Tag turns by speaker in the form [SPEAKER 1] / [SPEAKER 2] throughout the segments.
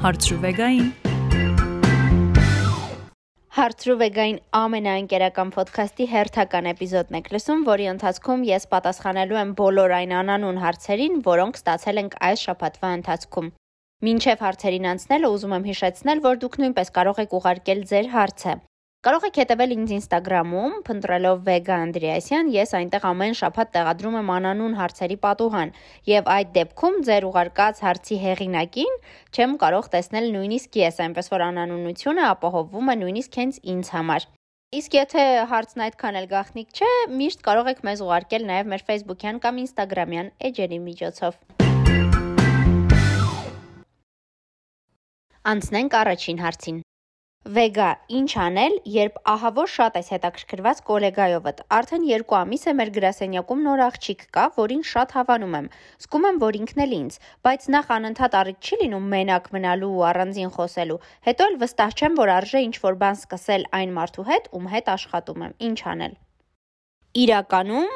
[SPEAKER 1] Հարցրուվեգային Հարցրուվեգային ամենաընկերական ոդքասթի հերթական էպիզոդն եք լսում, որի ընթացքում ես պատասխանելու եմ բոլոր այն անանուն հարցերին, որոնք ստացել ենք այս շաբաթվա ընթացքում։ Մինչև հարցերին անցնելը ուզում եմ հիշեցնել, որ դուք նույնպես կարող եք ուղարկել ձեր հարցը։ Կարող եք հետևել ինձ Instagram-ում, փնտրելով Vega Andreasyan, ես այնտեղ ամեն շաբաթ տեղադրում եմ անանուն հարցերի պատուհան, եւ այդ դեպքում ձեր ուղարկած հարցի հեղինակին չեմ կարող տեսնել նույնիսկ ես, այնպես որ անանունությունը ապահովվում է նույնիսկ հենց ինձ համար։ Իսկ եթե հարցն այդքան էլ գաղտնիք չէ, միշտ կարող եք մեզ ուղարկել նաև մեր Facebook-յան կամ Instagram-յան էջերի միջոցով։ Անցնենք առաջին հարցին։ Վեգա, ինչ անել, երբ ահավոր շատ ես հետաքրքրված գոլեգայովդ։ Արդեն 2 ամիս է մեր գրասենյակում նոր աղջիկ կա, որին շատ հավանում եմ։ Զգում եմ, որ ինքն էլ ինձ, բայց նախ անընդհատ առիթ չի լինում մենակ մնալու ու առանձին խոսելու։ Հետո էլ վստահ չեմ, որ արժե ինչ-որ բան սկսել այն մարդու հետ, ում հետ աշխատում եմ։ Ինչ անել։ Իրականում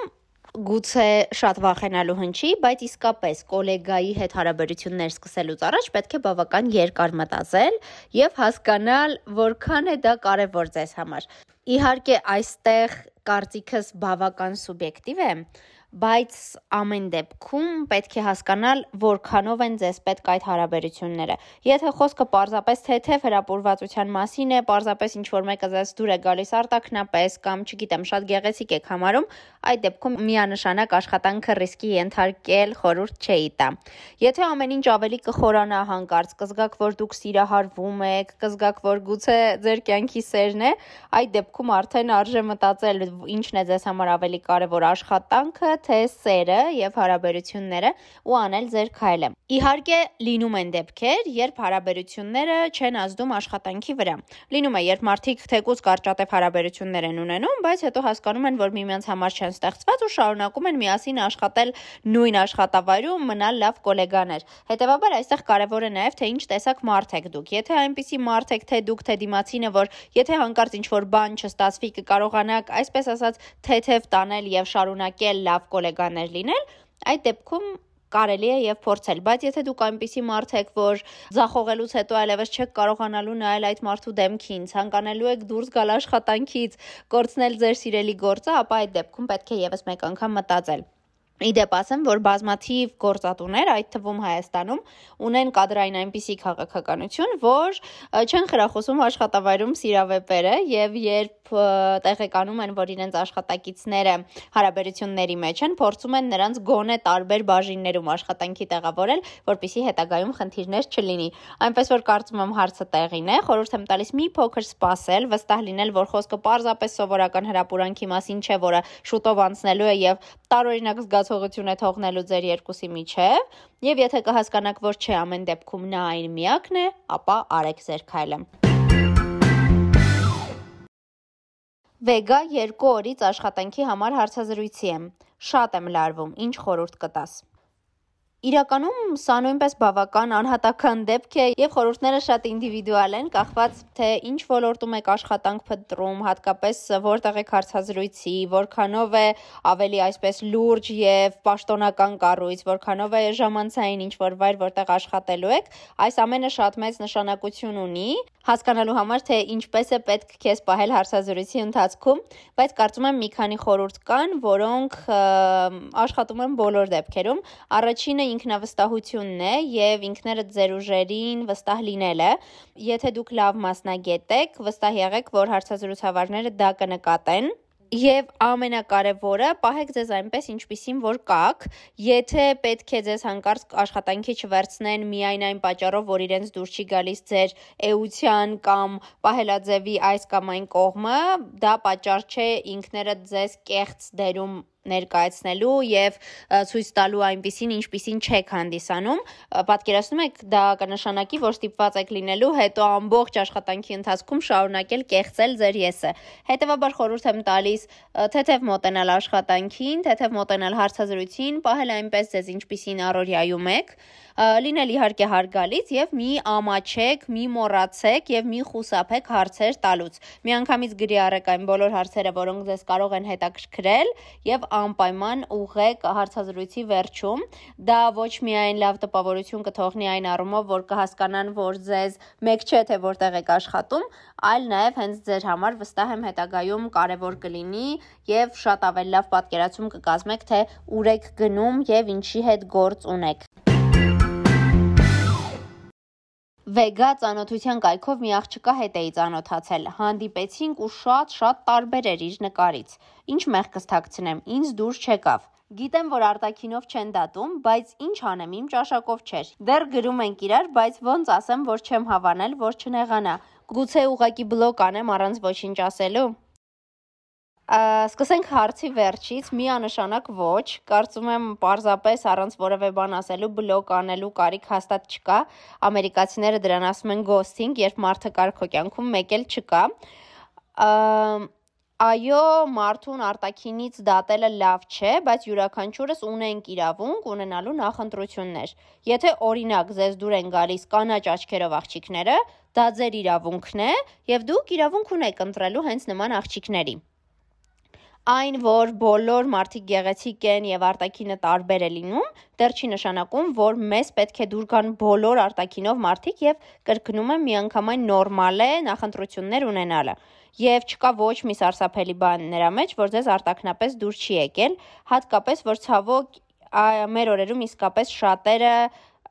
[SPEAKER 1] գուցե շատ վախենալու հնչի, բայց իսկապես գոլեգայի հետ հարաբերություններ սկսելուց առաջ պետք է բավական երկար մտածել եւ հասկանալ, որքան է դա կարեւոր ձեզ համար։ Իհարկե, այստեղ կարծիքս բավական սուբյեկտիվ է, բայց ամեն դեպքում պետք է հասկանալ, որքանով են ձեզ պետք այդ հարաբերությունները։ Եթե խոսքը պարզապես թեթև հրապուրվածության մասին է, պարզապես ինչ որ մեկը ձեզ դուր է գալիս արտակնապես կամ չգիտեմ, շատ գեղեցիկ եք համարում, այդ դեպքում միանշանակ աշխատանքը ռիսկի ենթարկել խորուրդ չէի տա։ Եթե ամեն ինչ ավելի կխորանա հանկարծ, կզգաք, որ դուք սիրահարվում եք, կզգաք, որ գուցե ձեր կյանքի սերն է, այդ դեպքում արդեն արժե մտածել ինչն է ձեզ համար ավելի կարևոր աշխատանքը, թե սերը եւ հարաբերությունները ու անել ձեր քայլը։ Իհարկե, լինում են դեպքեր, երբ հարաբերությունները չեն ազդում աշխատանքի վրա։ Լինում է, երբ մարդիկ թեկուզ կարճատև հարաբերություններ են ունենում, բայց հետո հասկանում են, որ միմյանց համար չեն ստեղծված ու շարունակում են միասին աշխատել նույն աշխատավայրում, մնալ լավ գոլեգաներ։ Հետևաբար այստեղ կարևոր է նաև թե ինչ տեսակ մարդ եք դուք։ Եթե այնպիսի մարդ եք, թե դուք թե դիմացինը, որ եթե հանկարծ ինչ-որ բան չստացվի, կկարողանաք, այսպես ասած, թեթև տանել եւ շարունակել լավ գոլեգաներ լինել, այդ դեպքում կարելի է եւ փորձել, բայց եթե դուք այնպիսի մարդ եք, որ ձախողելուց հետո այլևս չեք կարողանալու նայել այդ մարդու դեմքին, ցանկանալու եք դուրս գալ աշխատանքից, կորցնել ձեր սիրելի գործը, ապա այդ դեպքում պետք է եւս մեկ անգամ մտածել։ Իդեպ ասեմ, որ բազմաթիվ գործատուներ, այդ թվում Հայաստանում, ունեն կադրային այնպիսի քաղաքականություն, որ չեն խրախուսում աշխատավայրում սիրավեպերը եւ երբ տեղեկանում են, որ իրենց աշխատակիցները հարաբերությունների մեջ են, փորձում են նրանց գոնե տարբեր բաժիններում աշխատանքի տեղավորել, որpիսի հետագայում խնդիրներ չլինի։ Այնպես որ կարծում եմ հարցը տեղին է, խորհուրդ եմ տալիս մի փոքր սպասել, վստահ լինել, որ խոսքը պարզապես սովորական հրապուրանքի մասին չէ, որը շուտով անցնելու է եւ տարօրինակ զգացում զգացողություն է թողնելու ձեր երկուսի միջև, եւ եթե կհասկանաք, որ չէ ամեն դեպքում նա այն միակն է, ապա արեք ձեր քայլը։ Վեգա 2 օրից աշխատանքի համար հարցազրույցի եմ։ Շատ եմ լարվում։ Ինչ խորհուրդ կտաս։ Իրականում սա նույնպես բավական անհատական դեպք է եւ խորհուրդները շատ ինդիվիդուալ են, կախված թե ինչ ոլորտում եք աշխատանք փնտրում, հատկապես որտեղ եք հարցազրույցի, որքանով է ավելի այսպես լուրջ եւ պաշտոնական կառույց, որքանով է ժամանցային ինչ որ վայր, որտեղ աշխատելու եք, այս ամենը շատ մեծ նշանակություն ունի հասկանալու համար, թե ինչպես է պետք քեզ պահել հարցազրույցի ընթացքում, բայց կարծում եմ մի քանի խորհուրդ կան, որոնք աշխատում են բոլոր դեպքերում։ Առաջինը ինքնավստահությունն է եւ ինքներդ ձեր ուժերին վստահ լինելը։ Եթե դուք լավ մասնագետ եք, վստահ եղեք, որ հարցազրույցավարները դա կնկատեն Եվ ամենակարևորը, պահեք ձեզ այնպես, ինչպիսին որ կաք, եթե պետք է ձեզ հանկարծ աշխատանքի չվերցնեն միայն այն պատճառով, որ իրենց դուր չի գալիս ձեր էության կամ պահելաձևի այս կամ այն կողմը, դա պատճառ չէ ինքներդ ձեզ կեղծ դերում ներկայացնելու եւ ցույց տալու այնպիսին, ինչպիսին չեք հանդիսանում, պատկերացնում եք, դա կնշանակի, որ ստիպված եք լինելու հետո ամբողջ աշխատանքի ընթացքում շարունակել կեղծել ձեր եսը։ Հետևաբար խորհուրդ եմ տալիս թեթև մոտենալ աշխատանքին, թեթև մոտենալ հարցազրույցին, պահել այնպես ձեզ ինչպիսին առօրյայում եք, լինել իհարկե հարգալից եւ մի ամաչեք, մի մոռացեք եւ մի խուսափեք հարցեր տալուց։ Միանգամից գրի առեք այն բոլոր հարցերը, որոնք ձեզ կարող են հետաքրքրել եւ անպայման ուղեք հարցազրույցի վերջում։ Դա ոչ միայն լավ տպավորություն կթողնի այն առումով, որ կհասկանան, որ ձեզ մեկ չէ թե որտեղ եք աշխատում, այլ նաև հենց ձեր համար վստահ եմ հետագայում կարևոր կլինի եւ շատ ավելի լավ պատկերացում կկազմեք, թե ուր եք գնում եւ ինչի հետ գործ ունեք։ Վեգա ծանոթության կայքով մի աղջկա հետ էի ծանոթացել։ Հանդիպեցինք ու շատ-շատ տարբեր էր իր նկարից։ Ինչ մեղքս թաքցնեմ, ինձ դուրս չեկավ։ Գիտեմ, որ արտակինով չեն դատում, բայց ինչ անեմ, իմ ճաշակով չէր։ Դեռ գրում ենք իրար, բայց ոնց ասեմ, որ չեմ հավանել, որ չնեղանա։ Գուցե ուղակի բլոկ անեմ առանց ոչինչ ասելու։ Սկսենք հարցի վերջից, միանշանակ ոչ, կարծում եմ պարզապես առանց որևէ բան ասելու բլոկ անելու կարիք հաստատ չկա։ Ամերիկացիները դրան ասում են ghosting, երբ մարդը կար քո կյանքում, մեկ էլ չկա։ Այո, մարդուն արտակինից դատելը լավ չէ, բայց յուրաքանչյուրս ունենք իրավունք ունենալու նախընտրություններ։ Եթե օրինակ ձեզ դուր են գալիս կանաչ աչքերով աղջիկները, դա ձեր իրավունքն է, եւ դուք իրավունք ունեք ընտրելու հենց նման աղջիկների այն, որ բոլոր մարդիկ գեղեցիկ են եւ արտակինը տարբեր է լինում, դեռ չի նշանակում, որ մեզ պետք է դուր գան բոլոր արտակինով մարդիկ եւ կրկնում եմ միանգամայն նորմալ է նախընտրություններ ունենալը եւ չկա ոչ մի սարսափելի բան նրա մեջ, որ ձեզ արտակնապես դուր չի եկել, հատկապես որ ցավոք մեր օրերում իսկապես շատերը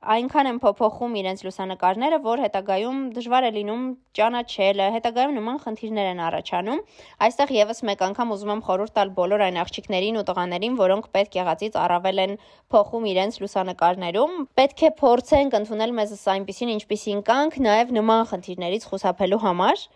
[SPEAKER 1] այնքան են փոփոխում իրենց լուսանկարները, որ հետագայում դժվար է լինում ճանաչելը, հետագայում նման խնդիրներ են առաջանում։ Այստեղ եւս մեկ անգամ ուզում եմ խորհուրդ տալ բոլոր այն աղջիկներին ու տղաներին, որոնք պետք եղածից առավել են փոխում իրենց լուսանկարներում, պետք է փորձենք ընդունել մեզ այնպեսին, ինչպեսին կանք, նաեւ նման խնդիրներից խուսափելու համար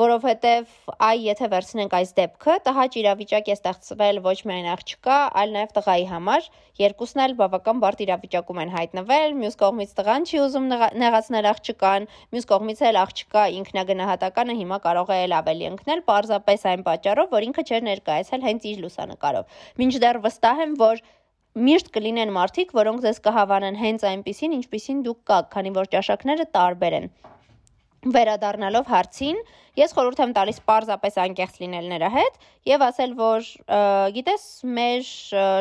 [SPEAKER 1] որովհետև այ եթե վերցնենք այս դեպքը, տհաճ իրավիճակ է ստեղծվել ոչ միայն աղջկա, այլ նաև տղայի համար, երկուսն էլ բավական բարդ իրավիճակում են հայտնվել, մյուս կողմից տղան չի ուզում նեղացնել աղջկան, մյուս կողմից էլ աղջկա ինքնագնահատականը հիմա կարող է էլ ավելի ընկնել, պարզապես այն պատճառով, որ ինքը չէր ներկայացել հենց իր լուսանկարով։ Մինչդեռ վստահ եմ, որ միշտ կլինեն մարդիկ, որոնք ձեզ կհավանեն հենց այնպիսին, ինչպիսին դուք կաք, քանի որ ճաշակները տարբեր են վերադառնալով հարցին, ես խորհուրդ եմ տալիս պարզապես անկեղծ լինել նրա հետ եւ ասել, որ գիտես, մեր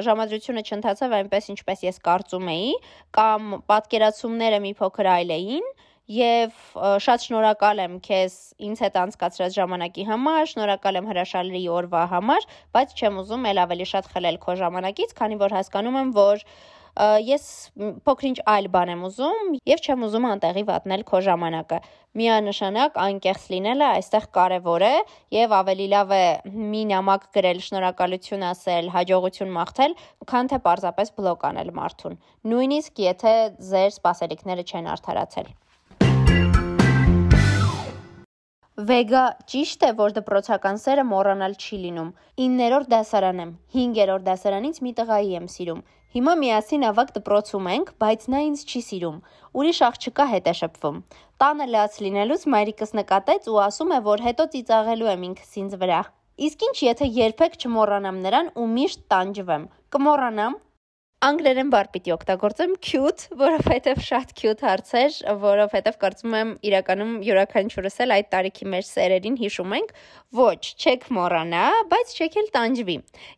[SPEAKER 1] ժամադրությունը չընթացավ այնպես, ինչպես ես կարծում էի, կամ պատկերացումները մի փոքր այլ էին եւ շատ շնորհակալ եմ քեզ ինձ հետ անցկացրած ժամանակի համար, շնորհակալ եմ հրաշալի օրվա համար, բայց չեմ ուզում ել ավելի շատ խլել քո ժամանակից, քանի որ հասկանում եմ, որ ես փոքրինչ այլ բան եմ ուզում եւ չեմ ուզում անտեղի վատնել քո ժամանակը։ Միանշանակ անկեղծ լինելը այստեղ կարեւոր է եւ ավելի լավ է մի նամակ գրել, շնորհակալություն ասել, հաջողություն մաղթել, քան թե պարզապես բլոկ անել մարդուն։ Նույնիսկ եթե ձեր սպասելիքները չեն արդարացել։ Վեգա ճիշտ է, որ դպրոցական սերը մոռանալ չի լինում։ 9-րդ դասարան եմ։ 5-րդ դասարանից մի տղայի եմ սիրում։ Հիմա միասին ավակ դպրոցում ենք, բայց նա ինձ չի սիրում։ Ուրիշ աղջկա հետ է շփվում։ Տանը լաց լինելուց մայրիկս նկատեց ու ասում է, որ հետո ծիծաղելու եմ ինքս ինձ վրա։ Իսկ ինչ եթե երբեք չմոռանամ նրան ու միշտ տանջվեմ։ Կմոռանամ, անգլերեն բառ պիտի օգտագործեմ. Cute, որովհետև շատ cute հարց էր, որովհետև կարծում եմ իրականում յուրաքանչյուրս էլ այդ տարիքի մեր սերերին հիշում ենք, ոչ, չեք մոռանա, բայց չեք էլ տանջվի։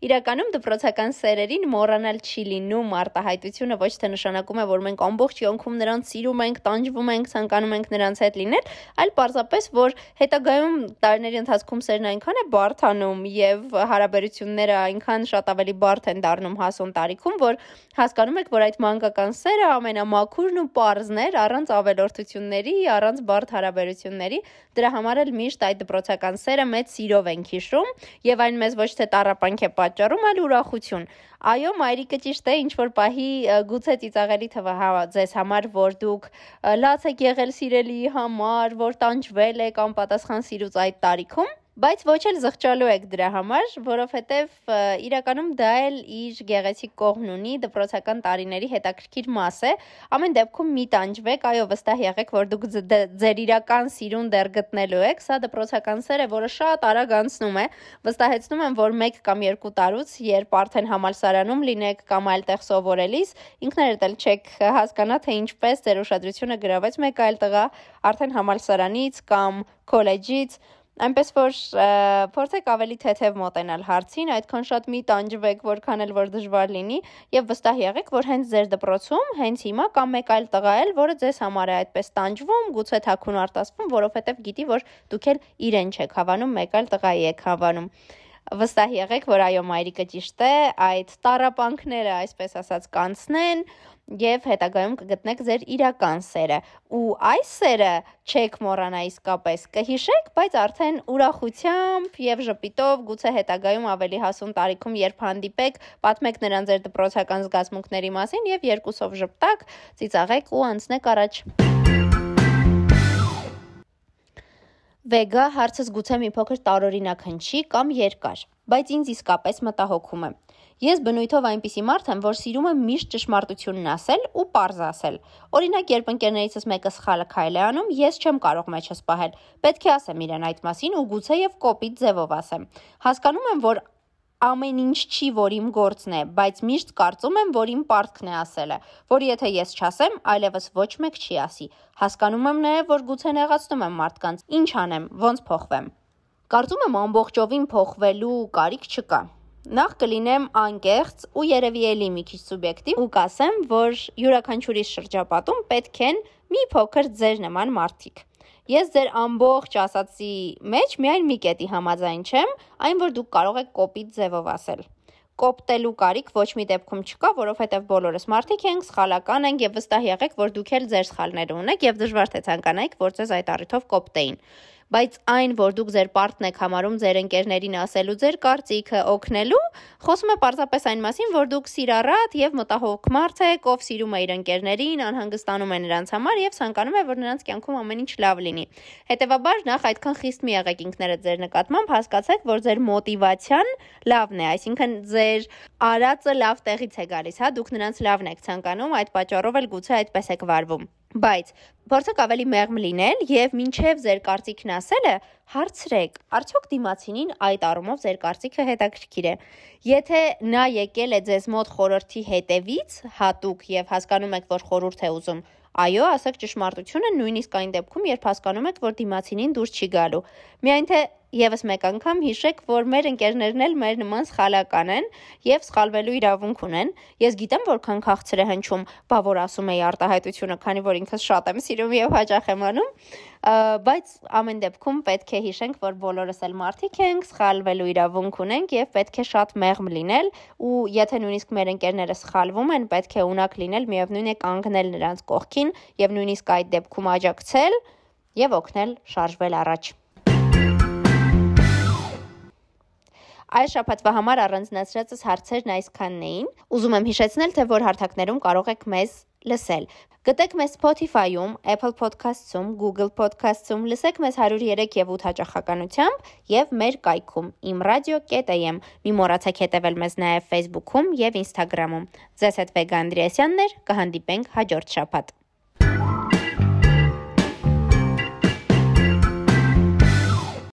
[SPEAKER 1] Իրականում դպրոցական սերերին մոռանալ չի լինում արտահայտությունը ոչ թե նշանակում է, որ մենք ամբողջ յոնքում նրանց սիրում ենք, տանջվում ենք, ցանկանում ենք նրանց հետ լինել, այլ պարզապես, որ հետագայում տարիների ընթացքում սերն այնքան է բարթանում եւ հարաբերությունները այնքան շատ ավելի բարդ են դառնում հասուն տարիքում, որ հասկանում եք, որ այդ մանկական սերը ամենամաքուրն ու པարզն էր, առանց ավելորդությունների, առանց բարդ հարաբերությունների։ Դրա համար էլ միշտ այդ դպրոցական սերը մեծ սիրով ենք հիշում, եւ այն մեզ ոչ թե տարապանք է պատճառում, այլ ուրախություն։ Այո, մայրիկը ճիշտ է, ինչ որ պահի գուցե ծիծաղելի թվա հա ձեզ համար, որ դուք լաց եք եղել սիրելիի համար, որ տանջվել եք անպատասխան սիրուց այդ տարիքում Բայց ոչ էլ զղջալու եք դրա համար, որովհետև իրականում դա էլ իր գեղեցիկ կողմն ունի, դպրոցական տարիների հետաքրքիր մաս է։ Ամեն դեպքում մի տանջվեք, այո, վստահ եղեք, որ դուք ձեր իրական սիրուն դեռ գտնելու եք։ Սա դպրոցական սեր է, որը շատ արագ անցնում է։ Վստահեցնում եմ, որ 1 կամ 2 տարուց, երբ արդեն համալսարանում լինեք կամ այլտեղ սովորելիս, ինքներդ էլ չեք հասկանա, թե ինչպես ձեր ուշադրությունը գրավեց մեկ այլ տղա արդեն համալսարանից կամ քոլեջից Այնպես որ փորձեք ավելի թեթև մոտենալ հարցին, այդքան շատ մի տանջվեք, որքան էլ որ դժվար լինի, եւ վստահ եղեք, որ հենց ձեր դպրոցում, հենց հիմա կամ մեկ այլ տղա էլ, որը ձեզ համար է այդպես տանջվում, գուցե թաքուն արտասվում, որովհետեւ գիտի, որ դուք էլ իրեն չեք հավանում, մեկ այլ տղայի եք հավանում վստահ եղեք, որ այո, մայրիկը ճիշտ է, այդ տարապանքները, այսպես ասած, կանցնեն եւ հետագայում կգտնեք ձեր իրական սերը։ Ու այս սերը չեք մոռանա իսկապես կհիշեք, բայց արդեն ուրախությամբ եւ ժպիտով, գուցե հետագայում ավելի հասուն տարիքում երբ հանդիպեք, պատմեք նրան ձեր դպրոցական զգացմունքների մասին եւ երկուսով ժպտակ, ծիծաղեք ու անցնեք առաջ։ Վեգա հարցս գուցե մի փոքր տարօրինակ հնչի կամ երկար, բայց ինձ իսկապես մտահոգում է։ Ես բնույթով այնպիսի մարդ եմ, որ սիրում եմ միշտ ճշմարտությունն ասել ու པարզ ասել։ Օրինակ, երբ ընկերներիցս մեկը սխալը քայլ է անում, ես չեմ կարող մեջս պահել։ Պետք է ասեմ իրեն այդ մասին ու գուցե եւ կոպիտ ձևով ասեմ։ Հասկանում եմ, որ ամեն ինչ չի, որ իմ գործն է, բայց միշտ կարծում եմ, որ իմ պարտքն է ասելը, որ եթե ես չասեմ, այլևս ոչ մեկ չի ասի։ Հասկանում եմ նաև, որ գուցե նեղացնում եմ մարդկանց։ Ինչ անեմ, ոնց փոխվեմ։ Կարծում եմ ամբողջովին փոխվելու կարիք չկա։ Նախ կլինեմ անկեղծ ու երևի էլի մի քիչ սուբյեկտիվ ու կասեմ, որ յուրաքանչյուրի շրջապատում պետք են մի փոքր ձեր նման մարդիկ։ Ես ձեր ամբողջ ասացի մեջ միայն մի կետի համաձայն չեմ, այն որ դուք կարող եք կոպիտ ձևով ասել կոպտելու կարիք ոչ մի դեպքում չկա, որովհետև բոլորս մարդիկ ենք, սխալական ենք եւ վստահ եղեք, որ դուք էլ ձեր սխալները ունեք եւ դժվար թե ցանկանայիք, որ ձեզ այդ առիթով կոպտեին բայց այն, որ դուք ձեր պարտն եք համարում ձեր ընկերներին ասելու ձեր կարծիքը օգնելու, խոսում է պարզապես այն մասին, որ դուք սիրառատ եւ մտահոգ մարդ եք, ով սիրում է իր ընկերներին, անհանգստանում է նրանց համար եւ ցանկանում է, որ նրանց կյանքում ամեն ինչ լավ լինի։ Հետևաբար նախ այդքան խիստ մի եղեք ինքներդ ձեր նկատմամբ, հասկացեք, որ ձեր մոտիվացիան լավն է, այսինքն ձեր արածը լավ տեղից է գալիս, հա, դուք նրանց լավն եք ցանկանում, այդ պատճառով էլ գուցե այդպես եք վարվում։ Բայց փորձեք ավելի մեղմ լինել եւ մինչեւ ձեր կարծիքն ասելը հարցրեք, արդյոք դիմացինին այդ առումով ձեր կարծիքը հետաքրքիր է։ Եթե նա եկել է ձեզ մոտ խորհրդի հետևից, հատուկ եւ հասկանում եք, որ խորհուրդ է ուզում, այո, ասեք ճշմարտությունը նույնիսկ այն դեպքում, երբ հասկանում եք, որ դիմացինին դուրս չի գալու։ Միայն թե Եվս մեկ անգամ հիշեք, որ մեր ընկերներն էլ մեր նման սխալական են եւ սխալվելու իրավունք ունեն։ Ես գիտեմ, որքան քաղցր է հնչում, բա որ ասում էի արտահայտությունը, քանի որ ինքս շատ եմ սիրում եւ հաճախ եմ անում, բայց ամեն դեպքում պետք է հիշենք, որ բոլորս էլ մարդիկ ենք, սխալվելու իրավունք ունենք եւ պետք է շատ մեղմ լինել ու եթե նույնիսկ մեր ընկերները սխալվում են, պետք է ունակ լինել, միևնույն է կանգնել նրանց կողքին եւ նույնիսկ այդ դեպքում աջակցել եւ օգնել շարժվել առաջ։ Այս շաբաթվա համար առանձնացրածս հարցերն այսքանն էին։ Ուզում եմ հիշեցնել, թե որ հարթակներում կարող եք մեզ լսել։ Գտեք մեզ Spotify-ում, Apple Podcast-ում, Google Podcast-ում, լսեք մեզ 103 եւ 8 հաճախականությամբ եւ մեր կայքում imradio.am։ Մի մոռացեք հետեւել մեզ նաեւ Facebook-ում եւ Instagram-ում։ Ձեզ հետ Վեգա Անդրեասյանն էր, կհանդիպենք հաջորդ շաբաթ։